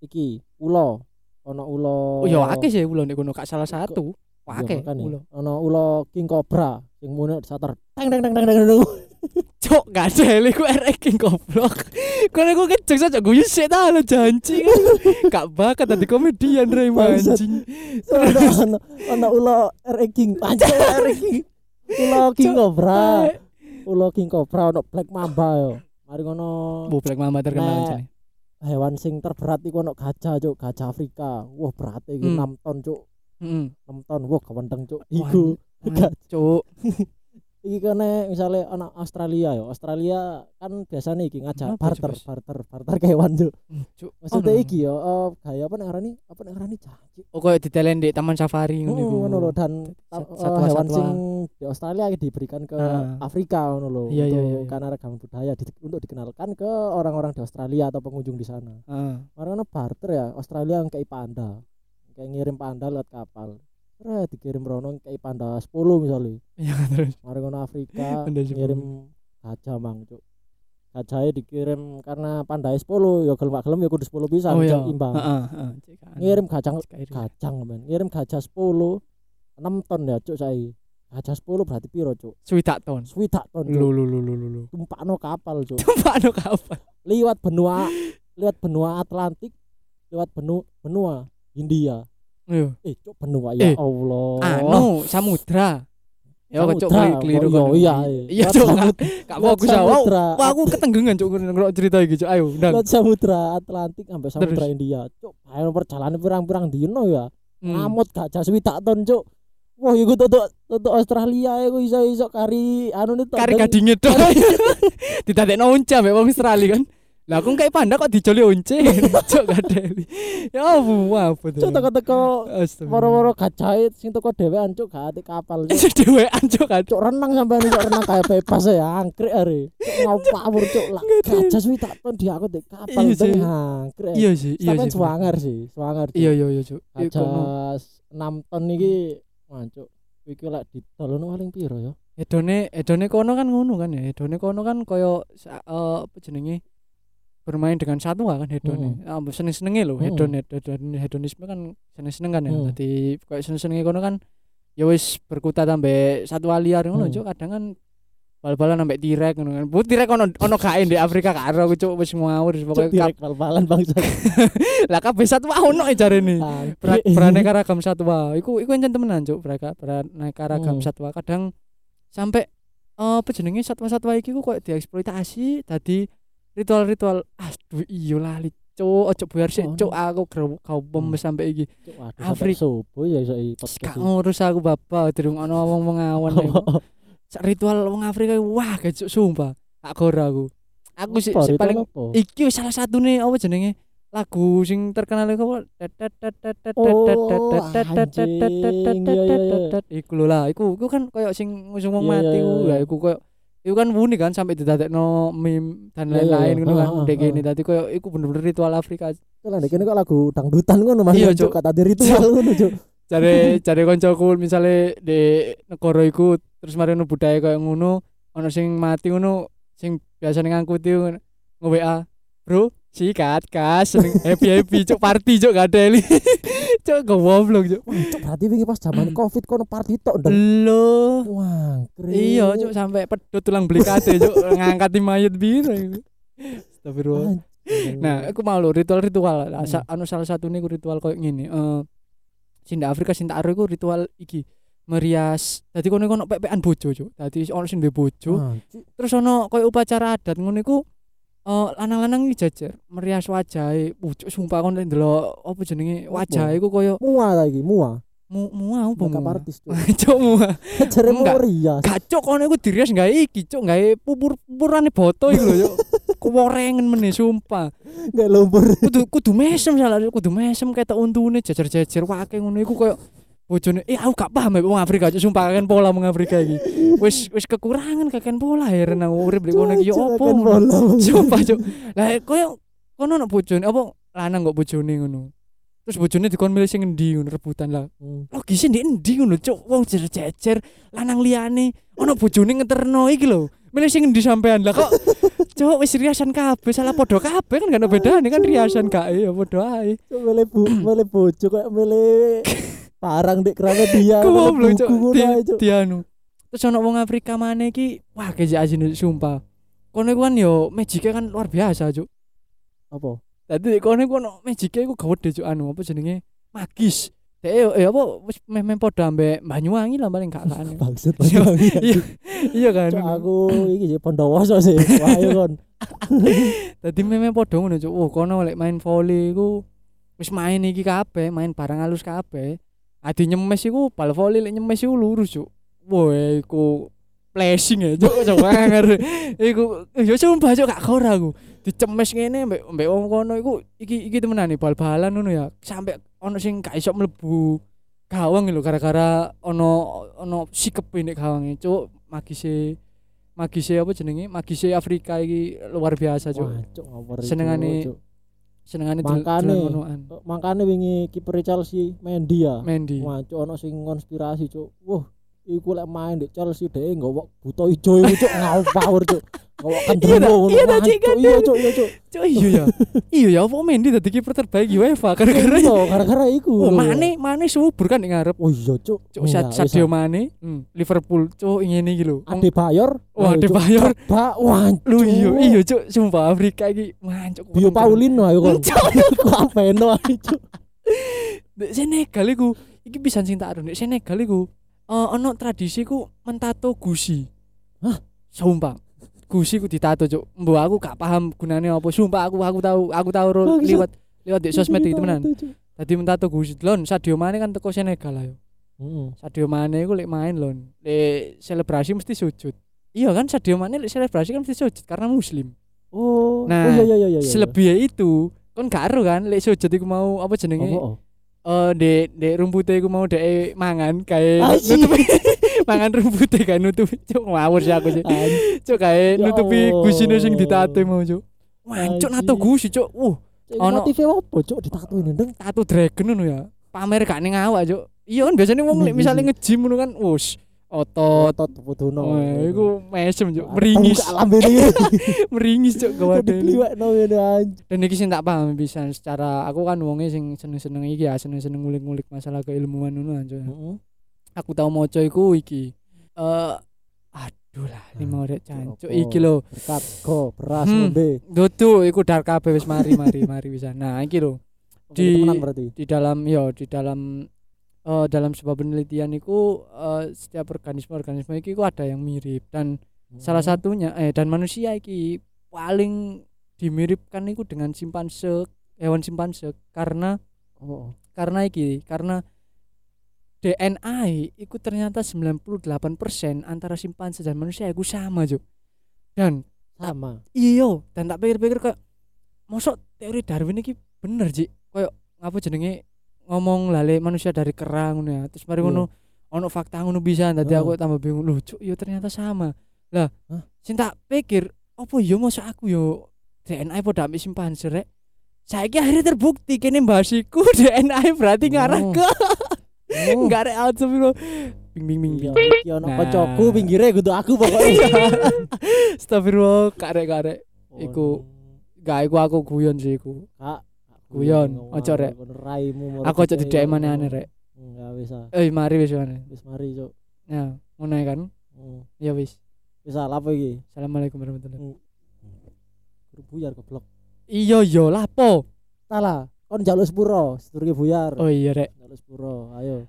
iki ulo ono ulo Oh ya akeh sih ulo nek kono gak salah satu. Wah, Akeh ulo. ono ulo king cobra sing mune sater teng teng teng teng teng teng <laughs> Cok gak ada iku RX King goblok. <laughs> Kono aku kecek saja guyu sik ta lo janji. <laughs> Gak bakat tadi komedian Bangsat. anjing. ono ono ulo RE king anjir RE king ulo <laughs> king cobra. Ulo king cobra ono black mamba yo. Mari ngono. Bu Black Mama terkenal Nek- hewan sing terberat iku ono gajah cuk. Gajah Afrika. Wah berat iki Hmm. 6 ton cuk. Heeh. 6 ton. Wah kewendeng cuk. Iku Gak- Cuk. <laughs> iki kene misalnya anak Australia ya Australia kan biasanya iki ngajak Kenapa, barter Cuk? barter barter <laughs> kewan cuk Cuk. maksudnya Ono. iki ya eh, gaya apa nek ngarani apa nek ngarani janji Oh koyo ditelen di taman safari ngono iku. ngono lho dan eh, satwa-satwa. hewan sing di Australia diberikan ke Ah. Afrika ngono lho Iya, iya, untuk iya, iya. karena ragam budaya di- untuk dikenalkan ke orang-orang di Australia atau pengunjung di sana Heeh. Karena barter ya Australia kayak panda kayak ngirim panda lewat kapal Terus dikirim rono kayak panda 10 misalnya Iya terus. Mari ngono Afrika <laughs> Panda 10. ngirim gajah mang cuk gajahnya dikirim karena panda 10 ya gelem gak gelem ya kudu 10 bisa Oh iya. imbang Heeh, heeh. Ngirim air. gajah men ngirim gajah 10 6 ton ya cuk saya gajah 10 berarti piro cuk Swidak ton. swidak ton Lu lu lu lu lu tumpakno kapal cuk Pak no kapan? lewat benua lewat benua Atlantik lewat benua benua India Yo. eh cuk benua ya Allah Anu samudra. Ya kok cuk Samudra. keliru Oh, kono. iya, Iya iya. gak gak bagus ah. Wow, samudra Wah, aku ketenggengan cuk ngrok cerita iki cuk. Ayo, ndang. Samudra Atlantik sampai samudra? India cuk ayo perjalanan pirang-pirang dino ya Hmm. ngamut gajah swidak ton cuk wah iku tutuk tutuk Australia iku iso-iso kari anu nih Kari gadinge tok. <laughs> Didadekno unce ambek wong Australia kan. Lah aku kayak panda kok dijoli unce. <laughs> Cuk gadeli. Ya ampun, apa tuh. cuk teko-teko moro-moro gajah sing teko dhewean cuk gak ati kapal cuk Itu dewean cuk kan. cuk renang sampean cuk renang kayak bebas ya angkrek are cuk ngawur cuk lah gajah swidak ton di aku di kapal Iya teng sih. angkrek Iya sih, iya sih. swanger sih swanger Cuk. Iya iya iya. Iku kono. gajah 6 ton iki mancuk iki lek didolono paling piro ya Edone edone kono kan ngono kan ya. Edone kono kan koyo eh, apa jenenge bermain dengan satwa kan hedone. Ah seneng-senenge lho Hmm. hedon hedon hedonisme kan seneng-seneng kan ya. Hmm. Dadi koyo seneng-senenge kono kan ya wis berkutat sampe satwa liar ngono Hmm. Kadang kan bal-balan sampe tirek ngono kan. Bu tirek ono ono gae di Afrika karo aku cuk wis ngawur pokoke direk bal-balan bangsa <laughs> lah kabeh satwa ono e jarene. Beraneka ragam satwa iku iku encen temenan cuk mereka beraneka ragam Hmm. satwa kadang sampai eh apa jenenge satwa-satwa iki ku koyo dieksploitasi dadi ritual-ritual. Aduh iya lali cuk ojo bayar sik Oh, cuk aku kau pemes sampai iki. Cuk, waduh, Afrik- sampai subuh ya iso podcast ngurus aku bapak. Durung ono wong mengawan Sak <laughs> ritual wong Afrika wah gak cuk sumpah. Gak gora aku. Aku sih sih ritual paling apa? iki salah satu nih apa jenenge? Lagu sing terkenal iku iya, iya, iya. iku lho lah iku iku kan koyo sing ngusung wong Iya, mati iya, ku. Iya. ya iku koyo iku kan unik kan sampai didadekno meme dan Iya, iya, lain-lain iya. ngono kan ha, ndek ha. kene dadi koyo iku bener-bener ritual Afrika. Kok lah kene kok lagu dangdutan ngono Mas? Iya, cuk kata ritual <laughs> ngono cuk. Jare <laughs> jare koncoku misale di negara iku terus mari ono budaya koyo ngono ono sing mati ngono sing biasa ngangkuti nge-WA bro sikat kas happy happy cuk party cuk gak ada <laughs> cuk goblok cuk Wah, cuk berarti wingi pas zaman covid kono party tok lo wah iya cuk sampai pedot tulang belikate cuk <laughs> ngangkati mayat biru Astagfirullah. Nah, aku mau lho ritual-ritual. Sa- anu salah satu nih ritual koyo ngene. Eh Sinda Afrika Sinta Aro iku ritual iki merias. Dadi kono kono pepekan bojo, Cuk. Dadi ono sing duwe bojo, terus ono koyo upacara adat ngono iku eh lanang-lanang iki jajar merias wajahe. Pucuk sumpah kon ndelok apa jenenge? Wajahe iku koyo mua lagi mua? Mu muau apa makeup artis cuk. <laughs> Muau. jare mau rias. Gacok kono iku dirias gawe iki, Cuk, gawe pupur-pupurane boto iku lho, Cuk. <laughs> Keworengen meneh sumpah. nggak lumpur. Kudu kudu mesem salah kudu mesem ketok untune jajar-jajar wake ngono iku koyo bojone eh aku gak paham ya wong Afrika cuk sumpah kakek pola wong Afrika iki. <laughs> Wis wis kekurangan kakek pola heran aku urip di kono iki yo Cuk, opo ngono. sumpah cuk. Lah koyo kono ono bojone apa lanang kok bojone ngono? Terus bojone dikon milih sing endi ngono rebutan lah. Hmm. logisnya di endi ngono cuk? Wong jajar-jajar lanang liyane ono bojone ngeterno iki lho. Milih sing endi sampean? Lah kok <laughs> Cuk wis riasan kabeh salah podo kabeh kan gak ada bedane kan riasan gak ya podo ae. Milih bu, milih bojo milih <laughs> barang di Gramedia. Goblok buku cuk. ngono Di, ae, Cuk. di anu. Terus ono wong Afrika maneh iki wah kejak asin sumpah. Kono kan yo magicnya kan luar biasa cuk. Apa? Tadi kono iku ono magicnya iku gawede cuk anu apa jenenge magis. Dek yo eh, apa wis meh-meh ambek Banyuwangi lah paling gak <laughs> aneh. Bangsat. Iya, Banyuwangi. Iya, iya kan. Cuk aku iki sih Pondowoso sih. Wah, ayo kon. <laughs> Dadi meme padha ngono cuk. Oh, kono lek main volley iku wis main iki kabeh, main barang halus kabeh. Adi nyemes iku bal volley lek nyemes iku lurus cuk. Wah, iku flashing ya cuk cuk <laughs> anger. Iku ya sumpah cuk gak ora aku. Dicemes ngene mbek mbek wong kono iku iki iki temenan nih bal-balan ngono ya. Sampai ono sing gak iso mlebu gawang lho gara-gara ono ono sikep nek gawange cuk magise magise apa jenenge magise Afrika iki luar biasa cuk Senengane. Senengane Makane. Kok Makane wingi kiper Chelsea Mendy ya. Mendy Wah, cuk ono sing konspirasi, cuk. Wah, iku lek main di Chelsea dhek nggawa buta ijo iku cuk ngawur cuk. Nggawa Iya, kendremo tak- ngono. iya, tak, Wah, Cik, cuk, Iya, iya, cuk iya ya iya ya apa Mendy dadi kiper terbaik UEFA gara-gara Iya, gara-gara iku. oh. Mane Mane subur kan ngarep Oh iya, Sa- Iya, Sadio Mane hmm, Liverpool cuk ngene iki lho Adebayor. Wah, Cuk. Adebayor. Ba, wah, lu iya iya cuk sumpah Afrika iki mancuk Bio Paulino ayo kon. Cuk. Kapeno ae. Dek Senegal iku iki pisan sing tak arep Senegal iku eh ono tradisi ku mentato gusi. Hah? Sumpah. Gusi ku ditato, Cuk. Mbok aku gak paham gunane apa. Sumpah aku aku tahu aku tahu liwat liwat di sosmed Iki itu temenan. Cuk. Dadi mentato gusi. Lon Sadio Mane kan teko Senegal ayo. Heeh. Sadio Mane iku lek main lon. Lek selebrasi mesti sujud. Iya kan Sadio Mane lek selebrasi kan mesti sujud karena muslim. Oh, Nah, oh, iya iya iya iya. Selebihnya itu kon gak ero kan lek sujud iku mau apa jenenge? Oh, oh, oh. eh dek dek rumputnya iku mau dek mangan kayak mangan rumputnya kan nutupi. Cuk ngawur sih aku sih cuk kayak Ya nutupi gusine sing ditato mau cuk. Wah cuk nato gusi cuk. Uh Ono- Motifnya apa, cuk? Ditato ini, Deng. tato dragon ngono ya. Pamer gak ning awak cuk. Iya kan biasanya wong misalnya nge-gym ngono kan wus otot. Otot putuno. Wah, iku mesem cuk. Meringis. lambene <laughs> meringis cuk gawadene ngene anjing. dan iki sing tak paham bisa secara aku kan wonge sing seneng-seneng iki ya seneng-seneng ngulik-ngulik masalah keilmuan ngono Heeh. Aku tau maca iku iki eh aduh lah lima orek cancuk iki lho Berkat go beras Hmm. ngombe. dudu iku dark kabeh wis mari mari <laughs> mari bisa nah iki lho Di- Di dalam yo di dalam eh dalam sebuah penelitian iku eh, setiap organisme organisme iki ku ada yang mirip dan salah Hmm. satunya eh dan manusia iki paling dimiripkan iku dengan simpanse hewan simpanse karena oh. karena iki karena DNA iku ternyata 98% antara simpanse dan manusia iku sama Juk. Dan sama. iyo dan tak pikir-pikir kayak mosok teori Darwin iki bener Ji. Kayak ngapa jenenge ngomong lale manusia dari kerang ngono ya. Terus mari Iya. ngono ono fakta ngono bisa dadi Heeh. aku tambah bingung. Loh, Cuk, yo ternyata sama. Lah, Hah? sing tak pikir apa yo mosok aku yo DNA padha ambek simpanse rek. Saiki akhirnya terbukti kene bahas iku <laughs> DNA berarti ngarah Oh. ke Oh. <laughs> enggak ada out bro. Bing bing bing Iya, bing. iki ono Nah. kocokku pinggire kudu aku pokoknya. <laughs> Astagfirullah, karek karek. Oh, Iku- Gak iku aku guyon sih iku. Kak. Guyon, ojo, Rek. Aku aja di DM aneh-aneh rek. Enggak bisa. Eh mari wis mana. Wis mari, Cuk. Ya, ngono ya kan. Hmm. Ya wis. Wis salah apa iki? Assalamualaikum warahmatullahi Guru buyar goblok. Iya yo lapo. Salah. Kon jaluk sepuro, sedurunge buyar. Oh iya rek. Jaluk sepuro. Ayo,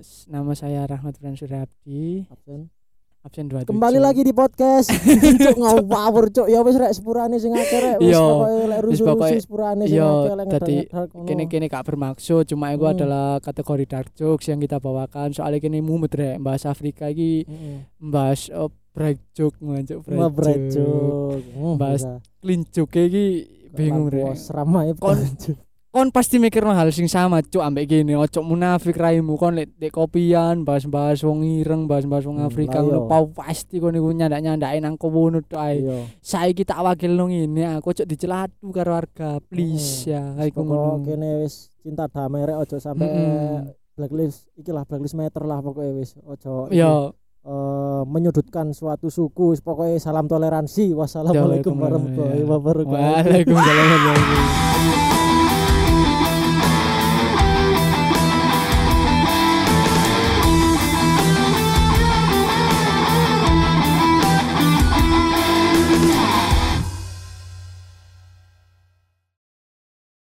s- nama saya Rahmat Fransur Abdi, absen. absen 27. Kembali lagi di podcast. <laughs> Cuk ngawur, Cuk. Ya wis rek sepurane sing akeh rek. Wis Iya. pokoke lek rusuh-rusuh sepurane sing akeh lek dadi ngedar-ngedar kono. kene kene gak bermaksud cuma itu Hmm. adalah kategori dark jokes yang kita bawakan soalnya kene mumet rek bahas Afrika iki Heeh. bahas uh, bright joke ngancuk Wah, joke. Hmm, Bahas joke iki bingung rek. Seramai Kon- kon pasti mikir hal sing sama cuk. Ambek gini ojo munafik raimu. Kon lek dek kopian bahas-bahas wong ireng bahas-bahas wong Hmm, Afrika ngono pau pasti kon iku nyandak-nyandake nang kono tok ae. Iya. saiki tak wakil nang ngene aku ojo dicelatu karo warga please ya. Iku ngono. kene wis cinta damai rek. Ojo sampe blacklist iki lah blacklist meter lah pokoknya wis ojo ya eh, eh, menyudutkan suatu suku pokoknya salam toleransi. Wassalamualaikum warahmatullahi wabarakatuh. Waalaikumsalam warahmatullahi wabarakatuh.